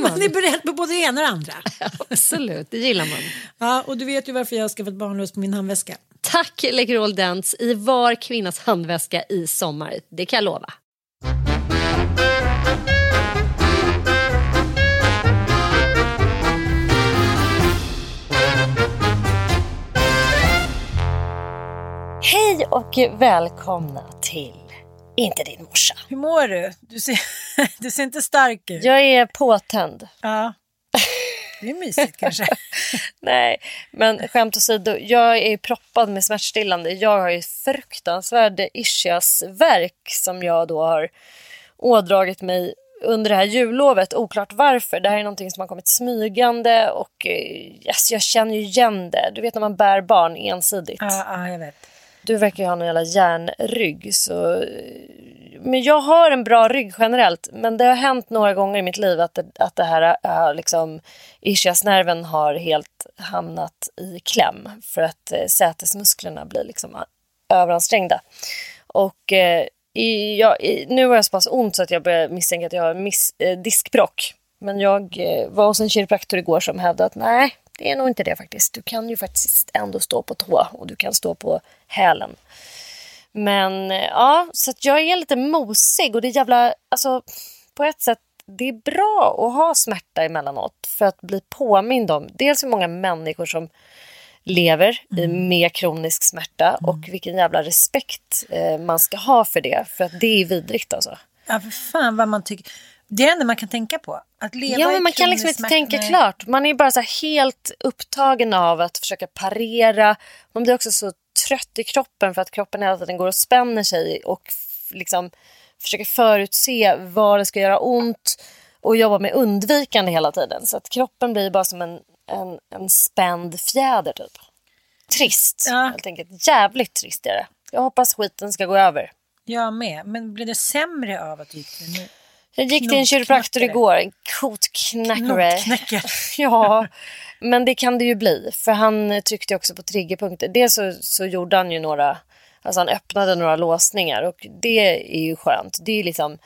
Man, är beredd på både det ena och det andra. Absolut, det gillar man. Ja, och du vet ju varför jag har skaffat barnlös på min handväska. Tack Läkerol Dents i var kvinnas handväska i sommar. Det kan jag lova. Hej och välkomna till Inte din morsa. Hur mår du? Du ser, du ser inte stark ut. Jag är påtänd. Ja. Det är mysigt kanske. Nej, men skämt åsido. Jag är proppad med smärtstillande. Jag har ju fruktansvärd ischiasvärk som jag då har ådragit mig under det här jullovet. Oklart varför. Det här är någonting som har kommit smygande och eh, yes, jag känner ju igen det. Du vet när man bär barn ensidigt. Ja, ja, jag vet. Du verkar ju ha någon jävla järnrygg. Så... Men jag har en bra rygg generellt. Men det har hänt några gånger i mitt liv att det, att det här äh, liksom, ischiasnerven har helt hamnat i kläm. För att äh, sätesmusklerna blir liksom äh, överansträngda. Och äh, i, ja, i, nu har jag så pass ont så att jag börjar misstänka att jag har miss, eh, äh, diskbrock. Men jag äh, var hos en kiropraktor igår som hävdade att nej, det är nog inte det faktiskt. Du kan ju faktiskt ändå stå på tå och du kan stå på hälen. Men eh, ja, så jag är lite mosig och det är jävla, alltså på ett sätt det är bra att ha smärta emellanåt för att bli påmind om dels hur många människor som lever mm. med kronisk smärta mm. och vilken jävla respekt eh, man ska ha för det. För att det är vidrigt alltså. Ja, för fan vad man tycker. Det är det enda man kan tänka på. Att leva Ja, men man kan liksom inte tänka Nej. klart. Man är bara så helt upptagen av att försöka parera. Man blir också så trött i kroppen för att kroppen hela tiden går och spänner sig och liksom försöker förutse var det ska göra ont och jobba med undvikande hela tiden. Så att kroppen blir bara som en, en, en spänd fjäder typ. Trist, Ja. helt enkelt. Jävligt trist är det. Jag hoppas skiten ska gå över. Jag med. Men blir det sämre av att du gick nu? Jag gick till en kiropraktor igår, en kotknackare. Ja, men det kan det ju bli. För han tryckte också på triggerpunkter. Dels så, så gjorde han ju några, alltså han öppnade några låsningar och det är ju skönt. Det är ju liksom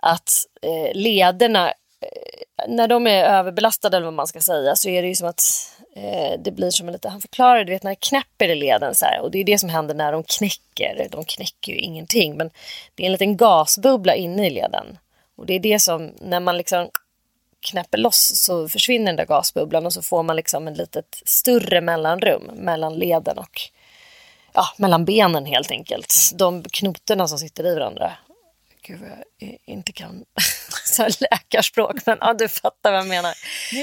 att eh, lederna, eh, när de är överbelastade eller vad man ska säga, så är det ju som att eh, det blir som en lite, han förklarar du vet när det knäpper i leden så här, och det är det som händer när de knäcker. De knäcker ju ingenting, men det är en liten gasbubbla inne i leden. Och det är det som, när man liksom knäpper loss så försvinner den där gasbubblan och så får man liksom en litet större mellanrum mellan leden och ja, mellan benen helt enkelt. De knotorna som sitter i varandra. Gud vad jag inte kan så här läkarspråk men ja, du fattar vad jag menar.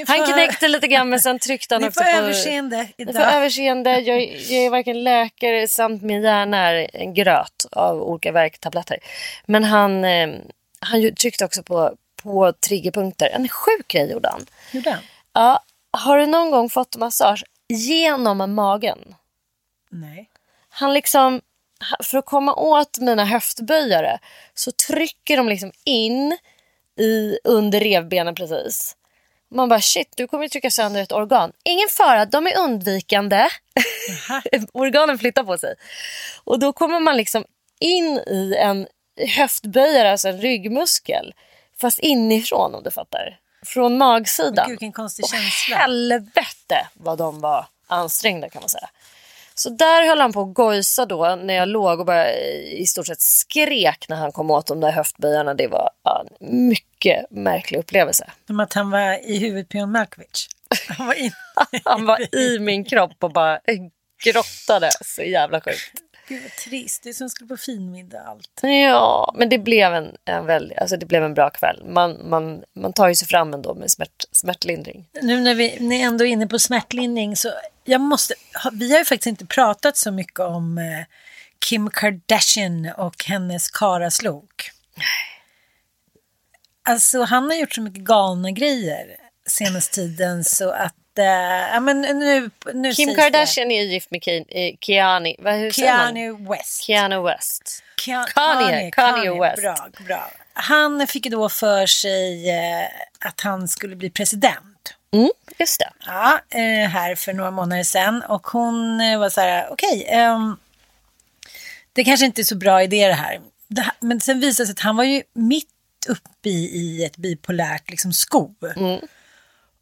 Får- Han knäckte lite grann men sen tryckte han Ni också får på... överseende Ni får idag. överseende. Jag, jag är varken läkare samt min hjärna är en gröt av olika värktabletter. Men han, eh, han tryckte också på, på triggerpunkter. En sjuk grej gjorde han. Gjorde han? Ja, har du någon gång fått massage genom magen? Nej. Han liksom, för att komma åt mina höftböjare så trycker de liksom in i, under revbenen precis. Man bara shit, du kommer ju trycka sönder ett organ. Ingen fara, de är undvikande. Organen flyttar på sig. Och då kommer man liksom in i en höftböjare, alltså en ryggmuskel. Fast inifrån om du fattar. Från magsidan. Gud, vilken konstig Och känsla. helvete vad de var ansträngda kan man säga. Så där höll han på att gojsa då när jag låg och bara i stort sett skrek när han kom åt de där höftböjarna. Det var en mycket märklig upplevelse. Som att han var i huvudet på John Malkovich. Han var in... Han var i min kropp och bara grottade. Så jävla sjukt. Gud vad trist. Det är som skulle på finmiddag allt. Ja, men det blev en, en, väldigt, alltså det blev en bra kväll. Man, man, man tar ju sig fram ändå med smärt, smärtlindring. Nu när vi ni är ändå inne på smärtlindring så jag måste, vi har ju faktiskt inte pratat så mycket om eh, Kim Kardashian och hennes karaslok. Alltså han har gjort så mycket galna grejer senaste tiden så att, ja men nu, nu Kim Kardashian är gift med Ke- eh, Keanu, vad, hur det. Keanu West. Keanu West. Kanye, Kanye, Kanye West. Bra, bra. Han fick då för sig eh, att han skulle bli president. Mm, just det. Ja, eh, här för några månader sedan. Och hon eh, var så här, okej, ehm, det kanske inte är så bra idé det här. Det här men sen visade det sig att han var ju mitt uppe i, i ett bipolärt liksom, skov.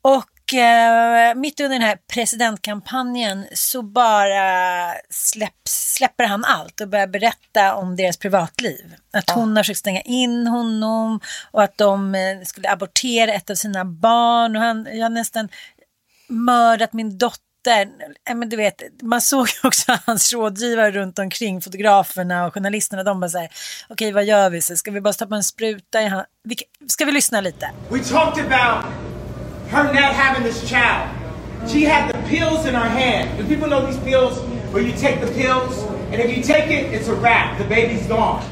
Och eh, mitt under den här presidentkampanjen så bara släpps, släpper han allt och börjar berätta om deras privatliv. Att hon har försökt stänga in honom och att de eh, skulle abortera ett av sina barn. Och han, jag har nästan mördat min dotter. Ja, Men du vet, man såg ju också hans rådgivare runt omkring, fotograferna och journalisterna. De bara så här, okej vad gör vi? Så ska vi bara stoppa en spruta i han... Ska vi lyssna lite? We talked about her not having this child. She had the pills in her hand. Do people know these pills? Where you take the pills and if you take it, it's a wrap. The baby's gone.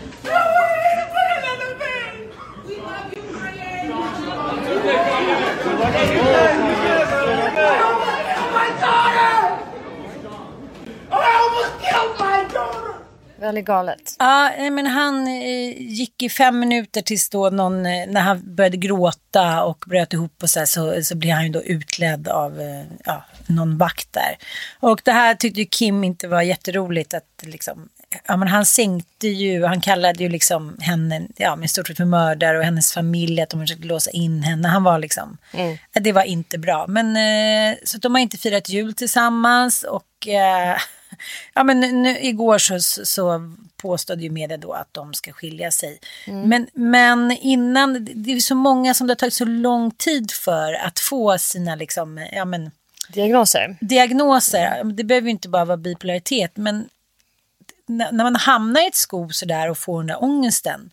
Väldigt galet. Ja, men han eh, gick i fem minuter tills då någon, eh, när han började gråta och bröt ihop och så, här, så, så blev han ju då utledd av eh, ja, någon vakt där. Och det här tyckte ju Kim inte var jätteroligt att liksom, ja men han sänkte ju, han kallade ju liksom henne, ja men i stort sett för mördare och hennes familj, att de försökte låsa in henne. Han var liksom, ja, det var inte bra. Men eh, så de har inte firat jul tillsammans och eh, Ja, men nu, igår så, så, påstod ju media då att de ska skilja sig. Men, men innan, det- är så många som det har tagit så lång tid för att få sina liksom, ja, men, Diagnoser. diagnoser. Det behöver ju inte bara vara bipolaritet, men när man hamnar i ett skov sådär och får den där ångesten.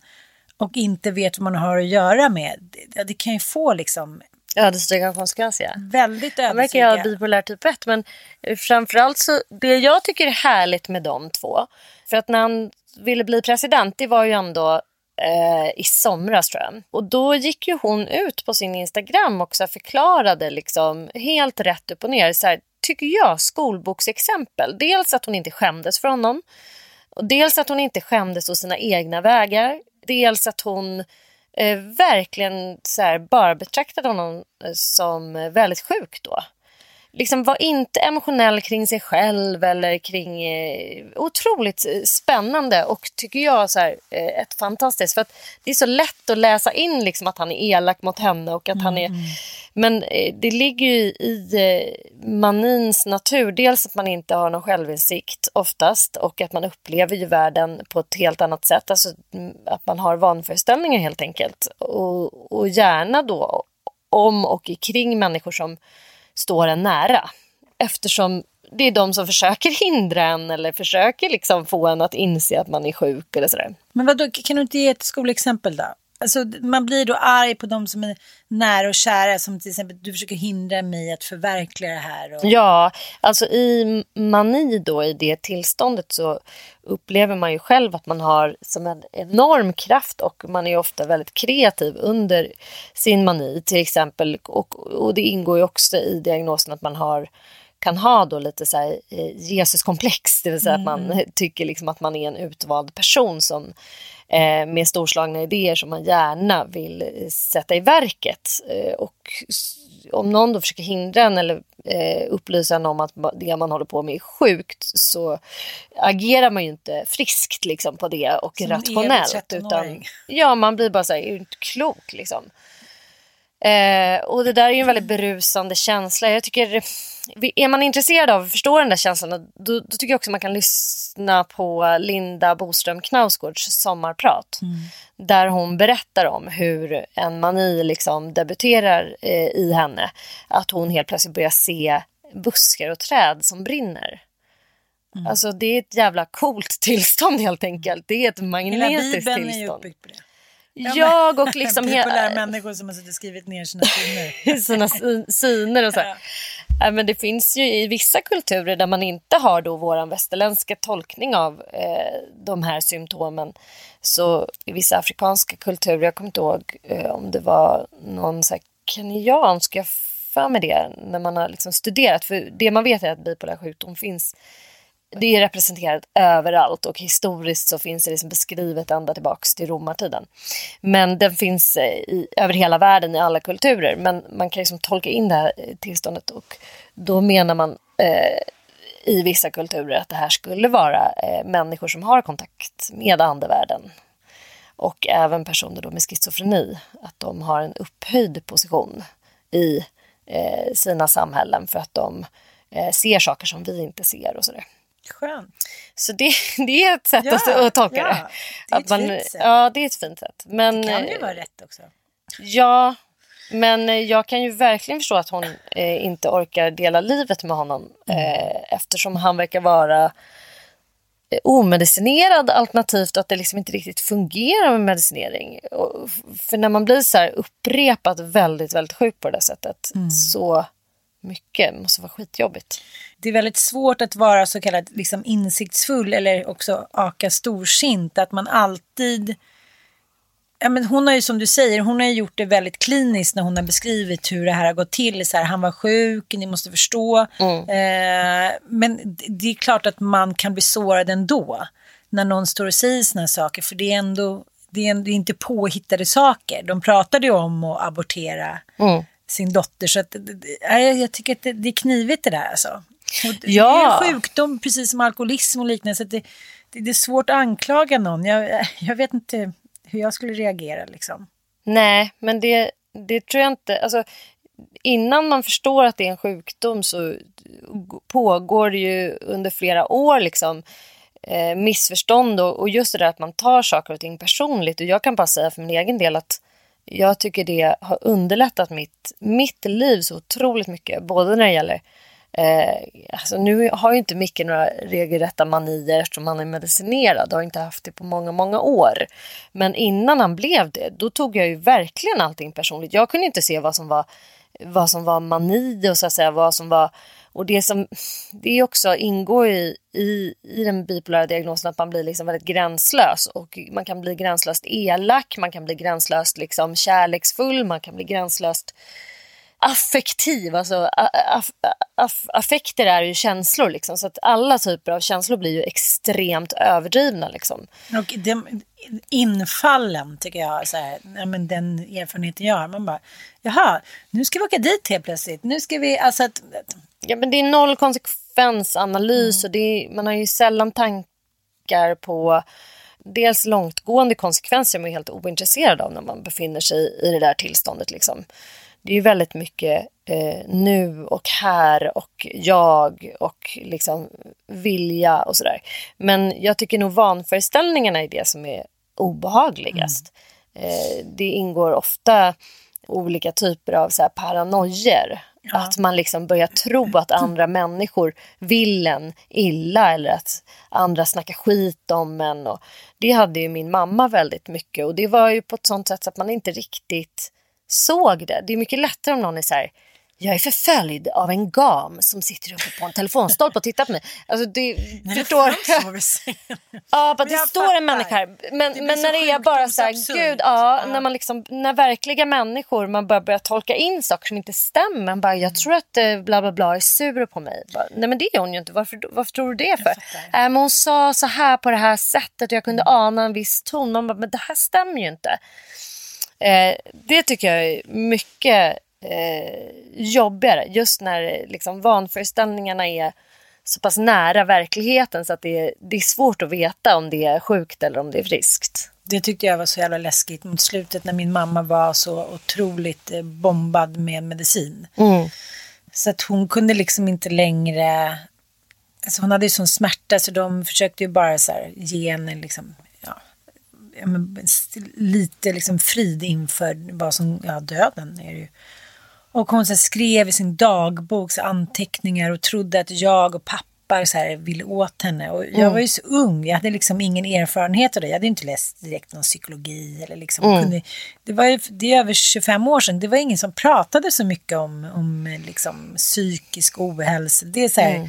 och inte vet vad man har att göra med, det, det kan ju få liksom Ödesdigra konsekvenser. Ja. väldigt Han verkar ju ha bipolär typ 1 men framförallt så det jag tycker är härligt med de två. För att när han ville bli president det var ju ändå eh, i somras tror jag. Och då gick ju hon ut på sin Instagram och förklarade liksom helt rätt upp och ner. Så här, tycker jag skolboksexempel. Dels att hon inte skämdes för honom. Och dels att hon inte skämdes hos sina egna vägar. Dels att hon eh, verkligen så här, bara betraktade honom eh, som eh, väldigt sjuk då. Liksom var inte emotionell kring sig själv eller kring... Eh, otroligt eh, spännande och tycker jag så här, eh, ett fantastiskt. För att det är så lätt att läsa in liksom att han är elak mot henne och att han är... Men eh, det ligger ju i eh, manins natur. Dels att man inte har någon självinsikt oftast och att man upplever ju världen på ett helt annat sätt. Alltså mm, att man har vanföreställningar helt enkelt. Och, och gärna då om och kring människor som står en nära. Eftersom det är de som försöker hindra en eller försöker liksom få en att inse att man är sjuk eller sådär. Men vadå, kan du inte ge ett skolexempel då? Alltså, man blir då arg på de som är nära och kära, som till exempel du försöker hindra mig att förverkliga det här. Och... Ja, alltså i mani då, i det tillståndet så upplever man ju själv att man har som en enorm kraft och man är ofta väldigt kreativ under sin mani till exempel. Och, och det ingår ju också i diagnosen att man har kan ha då lite så här, eh, Jesuskomplex, det vill säga att man tycker liksom att man är en utvald person som med storslagna idéer som man gärna vill eh, sätta i verket. Eh, och om någon då försöker hindra en eller eh, upplysa en om att det man håller på med är sjukt så agerar man ju inte friskt liksom på det och Som rationellt. Utan, 13-åring. ja, man blir bara så här, är inte klok liksom. Eh, och det där är ju en väldigt berusande känsla. Jag tycker, är man intresserad av att förstå den där känslan då, då tycker jag också man kan lyssna på Linda Boström Knausgårds sommarprat. Där hon berättar om hur en mani liksom debuterar eh, i henne. Att hon helt plötsligt börjar se buskar och träd som brinner. Alltså det är ett jävla coolt tillstånd helt enkelt. Det är ett Hela magnetiskt är tillstånd. uppbyggd på det. Jag och liksom Bipolära he- människor som har suttit skrivit ner sina syner. sina sy- syner och så. här. Ja, men det finns ju i vissa kulturer där man inte har då våran västerländska tolkning av eh, de här symptomen. Så i vissa afrikanska kulturer, jag kommer inte ihåg eh, om det var någon så här kenyansk, jag för mig det, när man har liksom studerat. För det man vet är att bipolär sjukdom finns det är representerat överallt och historiskt så finns det liksom beskrivet ända tillbaks till romartiden. Men den finns eh, i, över hela världen i alla kulturer. Men man kan liksom tolka in det här eh, tillståndet och då menar man eh, i vissa kulturer att det här skulle vara eh, människor som har kontakt med andevärlden. Och även personer då med schizofreni, att de har en upphöjd position i eh, sina samhällen för att de eh, ser saker som vi inte ser och sådär. Skönt. Så det, det är ett sätt Ja, att, att tolka ja. det. Det är ett man, fint sätt. Ja, det är ett fint sätt. Men, Det kan ju eh, vara rätt också. Ja, men eh, jag kan ju verkligen förstå att hon eh, inte orkar dela livet med honom eh, eftersom han verkar vara eh, omedicinerad alternativt att det liksom inte riktigt fungerar med medicinering. Och, för när man blir så här upprepat väldigt, väldigt sjuk på det där sättet så mycket måste vara skitjobbigt. Det är väldigt svårt att vara så kallad liksom, insiktsfull eller också aka storsint. Att man alltid... Ja, men hon har ju som du säger, hon har gjort det väldigt kliniskt när hon har beskrivit hur det här har gått till. Så här, han var sjuk, ni måste förstå. Eh, men det- det är klart att man kan bli sårad ändå. När någon står och säger här saker. För det är ändå det är inte påhittade saker. De pratade ju om att abortera sin dotter. Så att, det- det- nej, jag tycker att det, det är knivigt det där alltså. Och det Ja. är en sjukdom precis som alkoholism och liknande. Så det, det, det är svårt att anklaga någon. Jag, jag vet inte hur jag skulle reagera liksom. Nej, men det, det tror jag inte. Alltså, innan man förstår att det är en sjukdom så pågår det ju under flera år liksom, eh, missförstånd och, och just det där att man tar saker och ting personligt. Och jag kan bara säga för min egen del att jag tycker det har underlättat mitt, mitt liv så otroligt mycket. Både när det gäller Eh, alltså nu har ju inte Micke några regelrätta manier eftersom han är medicinerad. Har inte haft det på många, många år. Men innan han blev det, då tog jag ju verkligen allting personligt. Jag kunde inte se vad som var, vad som var mani och så att säga vad som var och det som det också ingår i, i, i den bipolära diagnosen att man blir liksom väldigt gränslös och man kan bli gränslöst elak, man kan bli gränslöst liksom kärleksfull, man kan bli gränslöst affektiv. Alltså, aff, aff, affekter är ju känslor liksom, så att alla typer av känslor blir ju extremt överdrivna. Liksom. Och de, infallen tycker jag, så här, ja, men den erfarenheten jag har, man bara, jaha, nu ska vi åka dit helt plötsligt. Nu ska vi, alltså att, Ja, men det är noll konsekvensanalys mm. och är, man har ju sällan tankar på dels långtgående konsekvenser man är helt ointresserad av när man befinner sig i det där tillståndet. Liksom. Det är ju väldigt mycket eh, nu och här och jag och liksom vilja och sådär. Men jag tycker nog vanföreställningarna är det som är obehagligast. Mm. Eh, det ingår ofta olika typer av så här paranoier. Ja. Att man liksom börjar tro att andra människor vill en illa eller att andra snackar skit om en. Och det hade ju min mamma väldigt mycket och det var ju på ett sånt sätt så att man inte riktigt såg det. Det är mycket lättare om någon är så här jag är förföljd av en gam som sitter uppe på en telefonstolpe och tittar på mig. Alltså det, Nej, förstår... ja, men det står en människa här. Men, men när det är bara så här, gud, ja, ja, När, man liksom, när verkliga människor, man börjar, börjar tolka in saker som inte stämmer. Man bara, jag tror att eh, bla bla bla är sur på mig. Bara, Nej men det är hon ju inte, varför, varför tror du det för? Äh, men hon sa så här på det här sättet och jag kunde mm. ana en viss ton. Man bara, men det här stämmer ju inte. Eh, det tycker jag är mycket eh, jobbigare. Just när liksom, vanföreställningarna är så pass nära verkligheten så att det är, det är svårt att veta om det är sjukt eller om det är friskt. Det tyckte jag var så jävla läskigt mot slutet när min mamma var så otroligt eh, bombad med medicin. Mm. Så att hon kunde liksom inte längre... Alltså hon hade ju sån smärta så de försökte ju bara så här ge henne liksom, ja, lite liksom frid inför vad som, ja döden är det ju. Och hon så skrev i sin dagbok så anteckningar och trodde att jag och pappa så här, ville åt henne. Och jag mm. var ju så ung, jag hade liksom ingen erfarenhet av det. Jag hade inte läst direkt någon psykologi. Eller liksom, mm. kunde, det, var ju, det är över 25 år sedan, det var ingen som pratade så mycket om, om liksom, psykisk ohälsa. Det är så här, mm.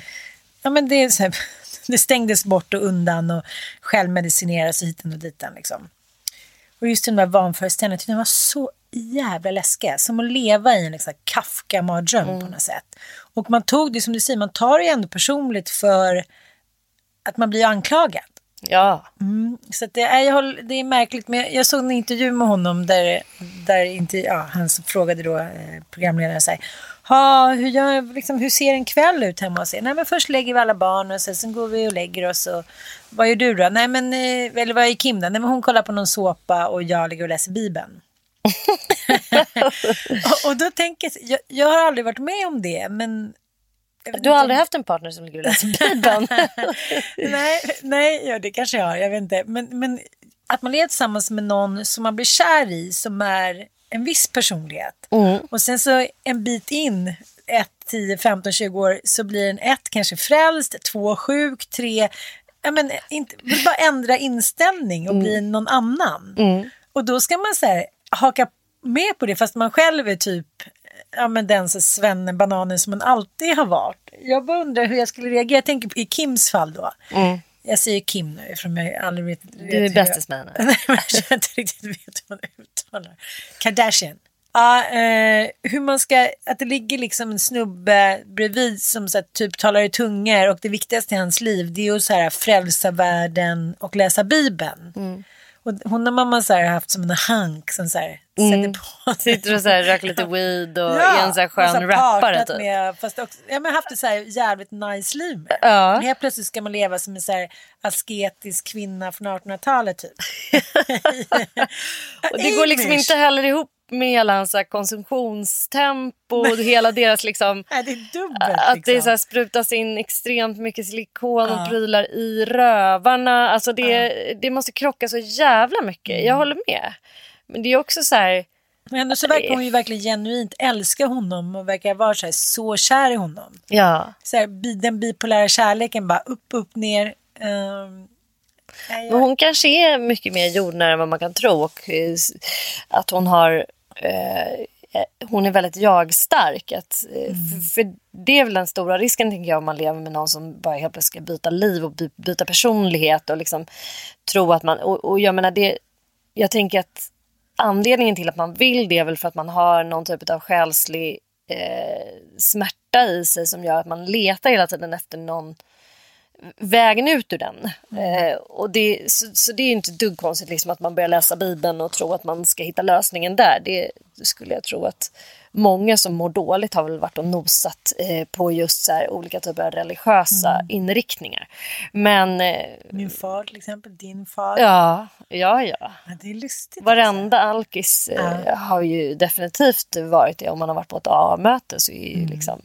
ja, men det, är så här, det stängdes bort och undan och självmedicineras hiten och ditan. Liksom. Och just den där vanföreställningen, den var så jävla läskiga. Som att leva i en liksom, Kafka-mardröm mm. på något sätt. Och man tog det som du säger, man tar det ändå personligt för att man blir anklagad. Ja. Mm, så det, är, jag håller, det är märkligt, men jag såg en intervju med honom där, där inte, ja, han frågade då eh, programledaren så här, ha, hur, gör, liksom, hur ser en kväll ut hemma hos er? Nej men först lägger vi alla barn och sen, sen går vi och lägger oss och vad gör du då? Nej men, eh, eller vad gör Kim då? Nej men hon kollar på någon såpa och jag ligger och läser Bibeln. Och, och, då tänker jag, jag har aldrig varit med om det, men... Du har aldrig om... haft en partner som ligger och läser Bibeln? nej, nej ja, det kanske jag har, jag vet inte. Men, men att man lever tillsammans med någon som man blir kär i, som är en viss personlighet. Mm. Och sen så en bit in, 1, 10, 15, 20 år, så blir en ett kanske frälst, två sjuk, tre ja, men, inte, vill bara ändra inställning och mm. bli någon annan. Mm. Och då ska man här, haka med på det fast man själv är typ ja, men den så svennen, bananen som man alltid har varit. Jag bara undrar hur jag skulle reagera. Jag tänker på i Kims fall då. Mm. Jag säger Kim nu eftersom jag aldrig vet. vet du är bästis med henne. Nej, men jag inte riktigt vet hur man uttalar. Kardashian. Ja, eh, hur man ska, att det ligger liksom en snubbe bredvid som så här, typ talar i tungor och det viktigaste i hans liv det är att så här, frälsa världen och läsa Bibeln. Mm. Och hon har mamma så här haft som en hank som så här mm. sätter på Sitter och så här röker lite weed och ja, är en så här skön så rappare typ. Med, fast också, ja, men haft ett så här jävligt nice liv med. Ja. Helt plötsligt ska man leva som en så här asketisk kvinna från 1800-talet typ. och det går liksom inte heller ihop med hela hans konsumtionstempo och hela deras liksom... Nej, det är dubbelt. Att liksom. det så här sprutas in extremt mycket silikon och prylar i rövarna. Alltså det, ja. det måste krocka så jävla mycket. Jag mm. håller med. Men det är också så här... Men ändå så verkar hon ju verkligen genuint älska honom och verkar vara så, här, så kär i honom. Ja. Så här, den bipolära kärleken bara upp, upp, ner. Nej, Men hon kanske är mycket mer jordnära än vad man kan tro. Och eh, att hon har... Eh, eh, hon är väldigt jag-stark. Att, eh, för, för det är väl den stora risken tänker jag om man lever med någon som bara helt plötsligt ska byta liv och by, byta personlighet och liksom tro att man... Och, och jag menar det... Jag tänker att anledningen till att man vill det är väl för att man har någon typ av själslig eh, smärta i sig som gör att man letar hela tiden efter någon vägen ut ur den. Eh, och det, så, så det är ju inte dugg konstigt liksom att man börjar läsa Bibeln och tro att man ska hitta lösningen där. Det skulle jag tro att många som mår dåligt har väl varit och nosat eh, på just så här olika typer av religiösa inriktningar. Men eh, Min far till exempel, din far. ja, ja, ja. Ja, Det är lustigt. Varenda alkis eh, har ju definitivt varit det. Om man har varit på ett AA-möte så är ju liksom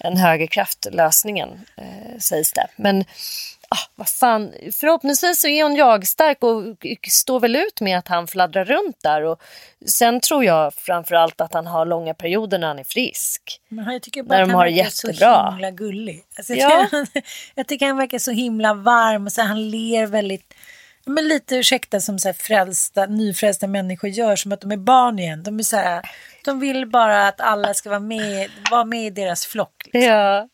en högerkraft lösningen, sägs det. Men ah, vad fan, förhoppningsvis så är hon jag-stark och står väl ut med att han fladdrar runt där. Och sen tror jag framförallt att han har långa perioder när han är frisk. Men jag tycker bara När att de han har det verkar så jättebra. himla gullig. Alltså, jag, Ja. tycker han, jag tycker han verkar så himla varm och så han ler väldigt men lite ursäkta som så här frälsta, nyfrälsta människor gör som att de är barn igen. De, är så här, de vill bara att alla ska vara med, vara med i deras flock. Liksom. Ja.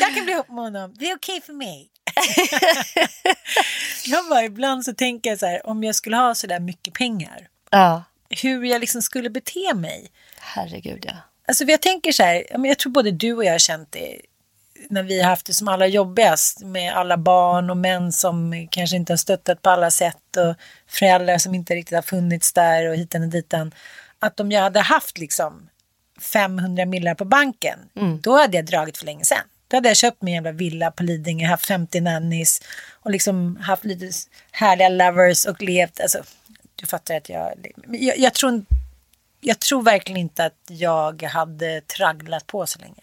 Jag kan bli ihop med honom, det är okej för mig. jag bara ibland så tänker jag så här, om jag skulle ha så där mycket pengar, ja, hur jag liksom skulle bete mig. herregud ja. Alltså jag tänker så här, jag tror både du och jag har känt det när vi har haft det som allra jobbigast med alla barn och män som kanske inte har stöttat på alla sätt och föräldrar som inte riktigt har funnits där och hitan och ditan. Att om jag hade haft liksom 500 millar på banken, då hade jag dragit för länge sedan. Då hade jag köpt min jävla villa på Lidingö, haft 50 nannies och liksom haft lite härliga lovers och levt, alltså du fattar att jag, jag, jag tror jag tror verkligen inte att jag hade tragglat på så länge.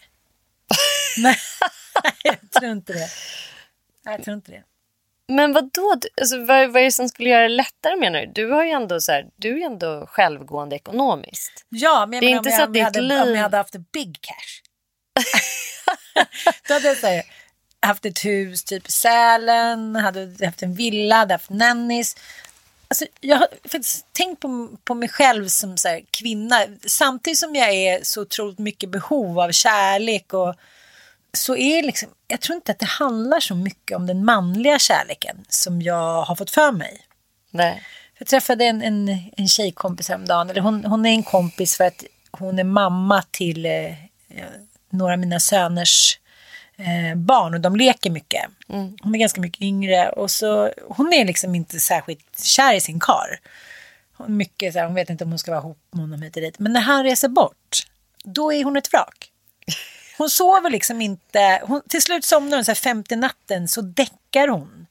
Nej, jag tror inte det. Jag tror inte det. Men vad då? Alltså, vad, vad är det som skulle göra det lättare menar du? Du, har ju ändå, så här, du är ändå självgående ekonomiskt. Ja, men Det är inte om, så jag, om, jag hade, om liv- jag hade haft big cash. Då hade jag så här, haft ett hus typ i Sälen, hade haft en villa, hade haft nannies. Alltså, jag har faktiskt tänkt på, på mig själv som så här, kvinna. Samtidigt som jag är så otroligt mycket behov av kärlek och så är liksom, jag tror inte att det handlar så mycket om den manliga kärleken som jag har fått för mig. Nej. Jag träffade en, en, en tjejkompis häromdagen. Eller hon, hon är en kompis för att hon är mamma till eh, eh, några av mina söners eh, barn och de leker mycket. Hon är ganska mycket yngre och så hon är liksom inte särskilt kär i sin kar. Hon, mycket så här, hon vet inte om hon ska vara ihop med honom hit och dit. Men när han reser bort, då är hon ett vrak. Hon sover liksom inte. Hon, till slut somnar hon så här femte natten så däckar hon.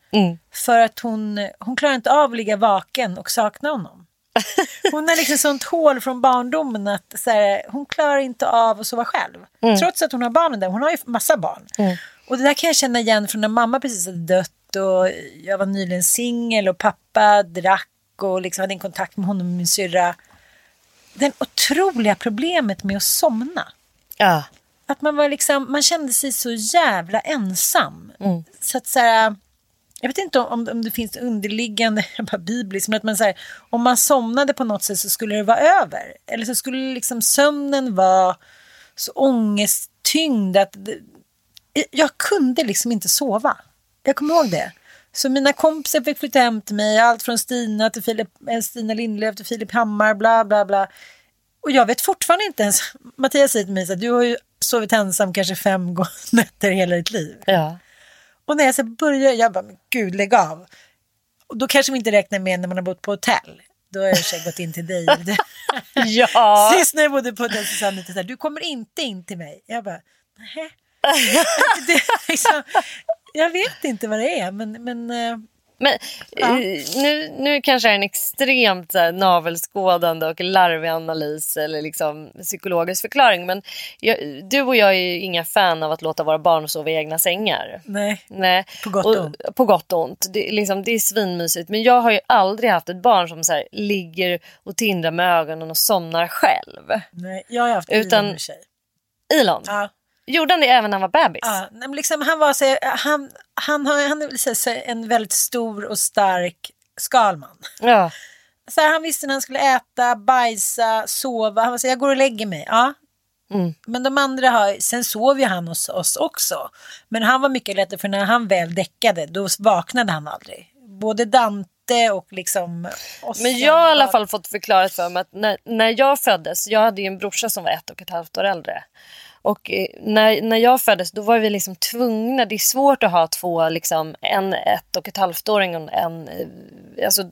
För att hon, hon klarar inte av att ligga vaken och sakna honom. Hon har liksom sånt hål från barndomen att så här, hon klarar inte av att sova själv. Trots att hon har barnen där. Hon har ju massa barn. Och det där kan jag känna igen från när mamma precis hade dött och jag var nyligen singel och pappa drack och liksom hade en kontakt med honom och min syrra. Det otroliga problemet med att somna. Ja. Att man var liksom, man kände sig så jävla ensam. Så att så här, jag vet inte om, om det finns underliggande, bara bibliskt, men att man säger om man somnade på något sätt så skulle det vara över. Eller så skulle liksom sömnen vara så ångesttyngd att det, jag kunde liksom inte sova. Jag kommer ihåg det. Så mina kompisar fick flytta hem till mig, allt från Stina till Filip, eh, Stina Lindlöf till Filip Hammar, bla bla bla. Och jag vet fortfarande inte ens, Mattias säger till mig så du har ju sovit ensam kanske fem nätter hela ditt liv. Ja. Och när jag så börjar, jag bara, men gud lägg av. Och då kanske vi inte räknar med när man har bott på hotell. Då har jag i gått in till dig. ja. Sist när jag bodde på hotell så sa Anita så här, du kommer inte in till mig. Jag bara, nej. det, liksom, jag vet inte vad det är, men, men eh, Men eh, nu, nu kanske är en extremt här, navelskådande och larvig analys eller liksom psykologisk förklaring. Men jag, du och jag är ju inga fan av att låta våra barn sova i egna sängar. Nej. Nej. På gott och ont. På gott och ont. Det, är liksom, det är svinmysigt. Men jag har ju aldrig haft ett barn som så här, ligger och tindrar med ögonen och somnar själv. Nej, jag har haft Utan- Elon med sig. Elon, Ja. Gjorde han det även när han var bebis? Ja, men liksom, han var så, han, han, har, han är så, en väldigt stor och stark Skalman. Ja. Så här, han visste när han skulle äta, bajsa, sova. Han var så här, jag går och lägger mig. Ja. Mm. Men de andra har, sen sov ju han hos oss också. Men han var mycket lättare för när han väl däckade då vaknade han aldrig. Både Dante och liksom Ossian Men jag har i alla fall fått förklarat för mig att när, när jag föddes, jag hade ju en brorsa som var ett och ett halvt år äldre. Och eh, när, när jag föddes då var vi liksom tvungna, det är svårt att ha två, liksom, en ett och ett halvt-åring och en, eh, alltså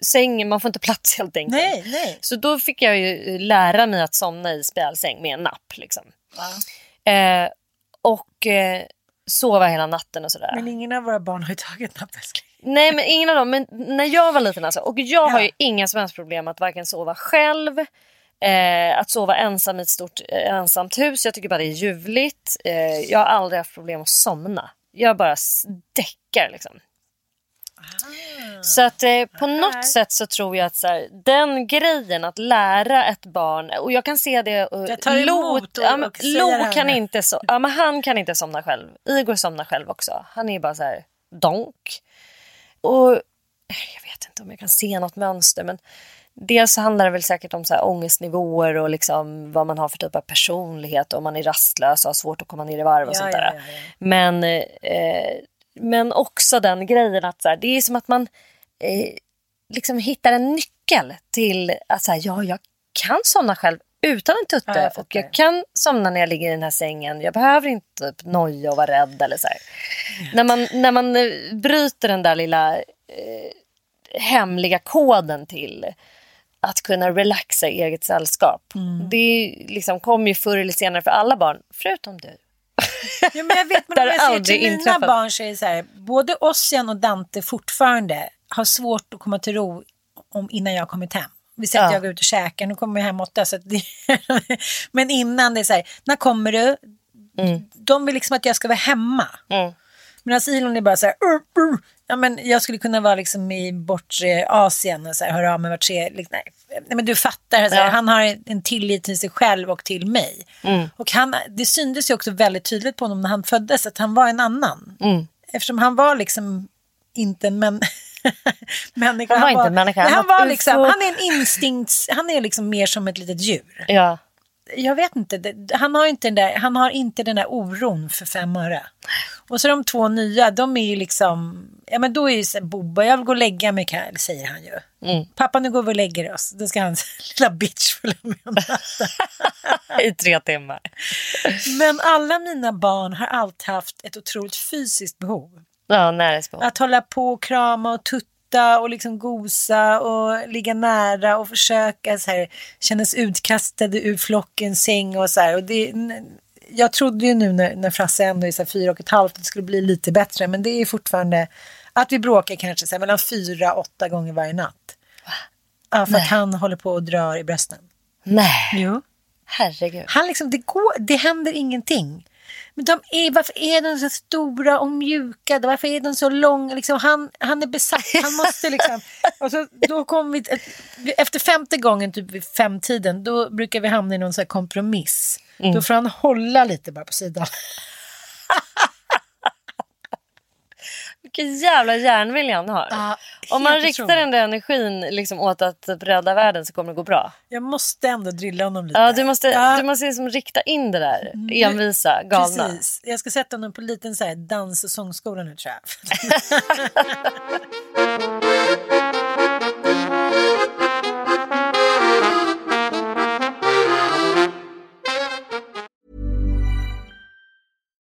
sängen, man får inte plats helt enkelt. Nej, nej. Så då fick jag ju lära mig att somna i spjälsäng med en napp. Liksom. Eh, och eh, sova hela natten och sådär. Men ingen av våra barn har ju tagit napp. Nej men ingen av dem. Men när jag var liten alltså. Och jag har Ja. ju inga som helst problem att varken sova själv. Eh, att sova ensam i ett stort eh, ensamt hus. Jag tycker bara det är ljuvligt. Eh, jag har aldrig haft problem att somna. Jag bara däckar liksom. Så att eh, på något sätt så tror jag att så här, den grejen att lära ett barn och jag kan se det. Uh, Jag tar emot och- ja, men och Lo kan inte so- ja, men han kan inte somna själv. Igor somnar själv också. Han är bara så här donk. Och jag vet inte om jag kan se något mönster men dels så handlar det väl säkert om så här ångestnivåer och liksom vad man har för typ av personlighet om man är rastlös och har svårt att komma ner i varv och Ja, sånt där. ja, ja. Men, eh, men också den grejen att så här, det är som att man eh, liksom hittar en nyckel till att så här, ja, jag kan somna själv utan en tutte Ja, jag och jag kan somna när jag ligger i den här sängen. Jag behöver inte typ, noja och vara rädd eller så här. När man, när man eh, bryter den där lilla eh, hemliga koden till att kunna relaxa i eget sällskap. Mm. Det liksom kommer ju förr eller senare för alla barn, förutom du. Ja, men jag vet, men om jag ser aldrig till mina inträffat. barn så är det så här, både Ossian och Dante fortfarande har svårt att komma till ro om, innan jag har kommit hem. Vi säger att Ja. jag går ut och käkar, nu kommer jag hem åtta. Så att det, men innan det är så här, när kommer du? De vill liksom att jag ska vara hemma. Mm. Medan Elon är bara så här, "Ur, ur." Ja, men jag skulle kunna vara liksom i bortre Asien och så här, höra av mig vart tre, liksom, nej. nej, men du fattar, här, Ja. han har en tillit till sig själv och till mig. Mm. Och han, det syntes ju också väldigt tydligt på honom när han föddes att han var en annan. Mm. Eftersom han var liksom inte en män... människa. Han var inte en människa, Nej, han han, var var liksom, han är en instinkts... Han är liksom mer som ett litet djur. Ja. Jag vet inte, det, han, har inte den där, han har inte den där oron för fem öre. Och så de två nya, de är ju liksom... Ja men då är ju så här, Bobba, jag vill gå och lägga mig, kan- säger han ju. Mm. Pappa nu går vi och lägger oss. Då ska hans lilla bitch följa med. I tre timmar. Men alla mina barn har alltid haft ett otroligt fysiskt behov. Ja, närhetsbehov. Att hålla på och krama och tutta och liksom gosa och ligga nära och försöka så här, kännas utkastade ur flockens säng och så här. Och det, jag trodde ju nu när, när Frasse ändå är så fyra och ett halvt att det skulle bli lite bättre. Men det är fortfarande att vi bråkar kanske så här, mellan fyra åtta gånger varje natt. Ja, för att han håller på och drar i brösten. Nej, Jo. herregud. Han liksom, det, går, det händer ingenting. Men de är, varför är de så stora och mjuka? Varför är de så långa? Liksom, han, han är besatt. Han måste liksom... och så, då kom vi, efter femte gången, typ vid femtiden, då brukar vi hamna i någon så här kompromiss. Då får han hålla lite bara på sidan. Vilken jävla järnvilja han har. Ja, Om man riktar otroligt. den där energin liksom åt att typ rädda världen så kommer det gå bra. Jag måste ändå drilla honom lite. Ja, du måste, Ja, du måste liksom rikta in det där envisa, galna. Precis. Jag ska sätta honom på en liten så här dans och sångskola nu tror jag.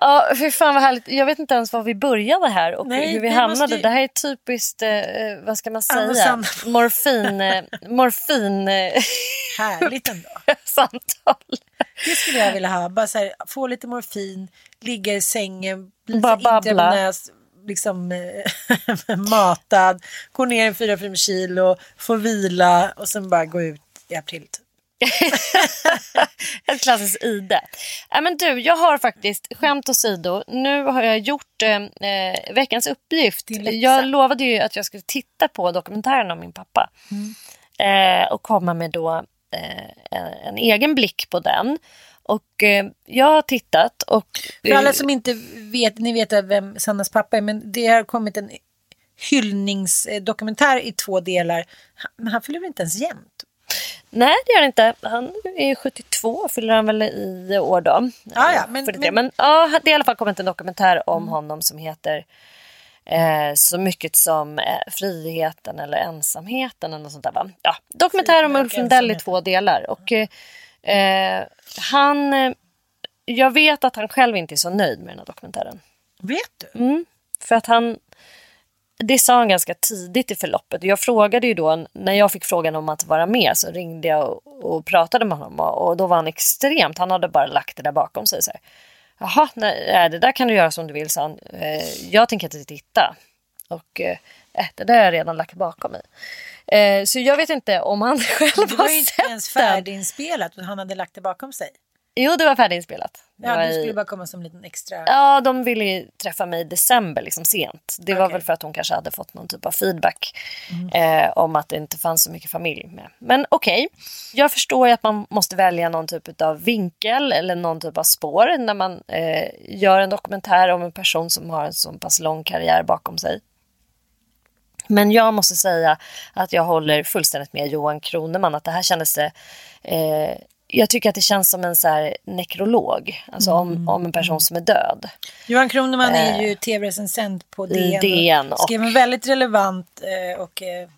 Ja, fy fan vad härligt. Jag vet inte ens var vi började här och Nej, hur vi hamnade. måste Det här är typiskt, eh, vad ska man säga, morfin, eh, morfin eh, Härligt ändå. samtal. Det skulle jag vilja ha. Bara så här, få lite morfin, ligga i sängen, bli Bara babbla. liksom eh, matad, gå ner en 4-5 kilo, få vila och sen bara gå ut i april. typ. Ett klassiskt ide. Ja, men du, jag har faktiskt, skämt åsido, nu har jag gjort eh, eh, veckans uppgift. Jag lovade ju att jag skulle titta på dokumentären om min pappa. Eh, och komma med då eh, en, en egen blick på den. Och eh, jag har tittat och... För alla som inte vet, ni vet vem Sannas pappa är, men det har kommit en hyllningsdokumentär i två delar. Han- Men han fyller väl inte ens jämnt? Nej, det gör han inte. Han är 72, fyller han väl i år då. Ja, ja, men- 43. men- men ja, det har i alla fall kommit en dokumentär om honom som heter eh, Så mycket som eh, friheten eller ensamheten eller något sånt där va? Ja, dokumentär om Ulf Lundell i två delar. Och eh, han... Eh, jag vet att han själv inte är så nöjd med den här dokumentären. Vet du? För att han... Det sa han ganska tidigt i förloppet. Jag frågade ju då, när jag fick frågan om att vara med så ringde jag och, och pratade med honom och, och då var han extremt, han hade bara lagt det där bakom sig. Så här, Jaha, nej, äh, det där kan du göra som du vill, sa han. Eh, jag tänker inte titta. Och eh, äh, det där har jag redan lagt bakom mig. Eh, så jag vet inte om han själv Det var har ju inte sett ens den. färdiginspelat och han hade lagt det bakom sig. Jo, det var färdiginspelat. Det Ja, var du i- skulle bara komma som en liten extra... Ja, de ville ju träffa mig i december, liksom sent. Det var Okej. väl för att hon kanske hade fått någon typ av feedback eh, om att det inte fanns så mycket familj med. Men okej, jag förstår ju att man måste välja någon typ av vinkel eller någon typ av spår när man eh, gör en dokumentär om en person som har en så pass lång karriär bakom sig. Men jag måste säga att jag håller fullständigt med Johan Kroneman att det här kändes det eh, jag tycker att det känns som en så nekrolog, alltså om, om en person som är död. Johan Kroneman är ju tv-recensent på DN. Eh, DN och- Skrev en väldigt relevant eh, och eh,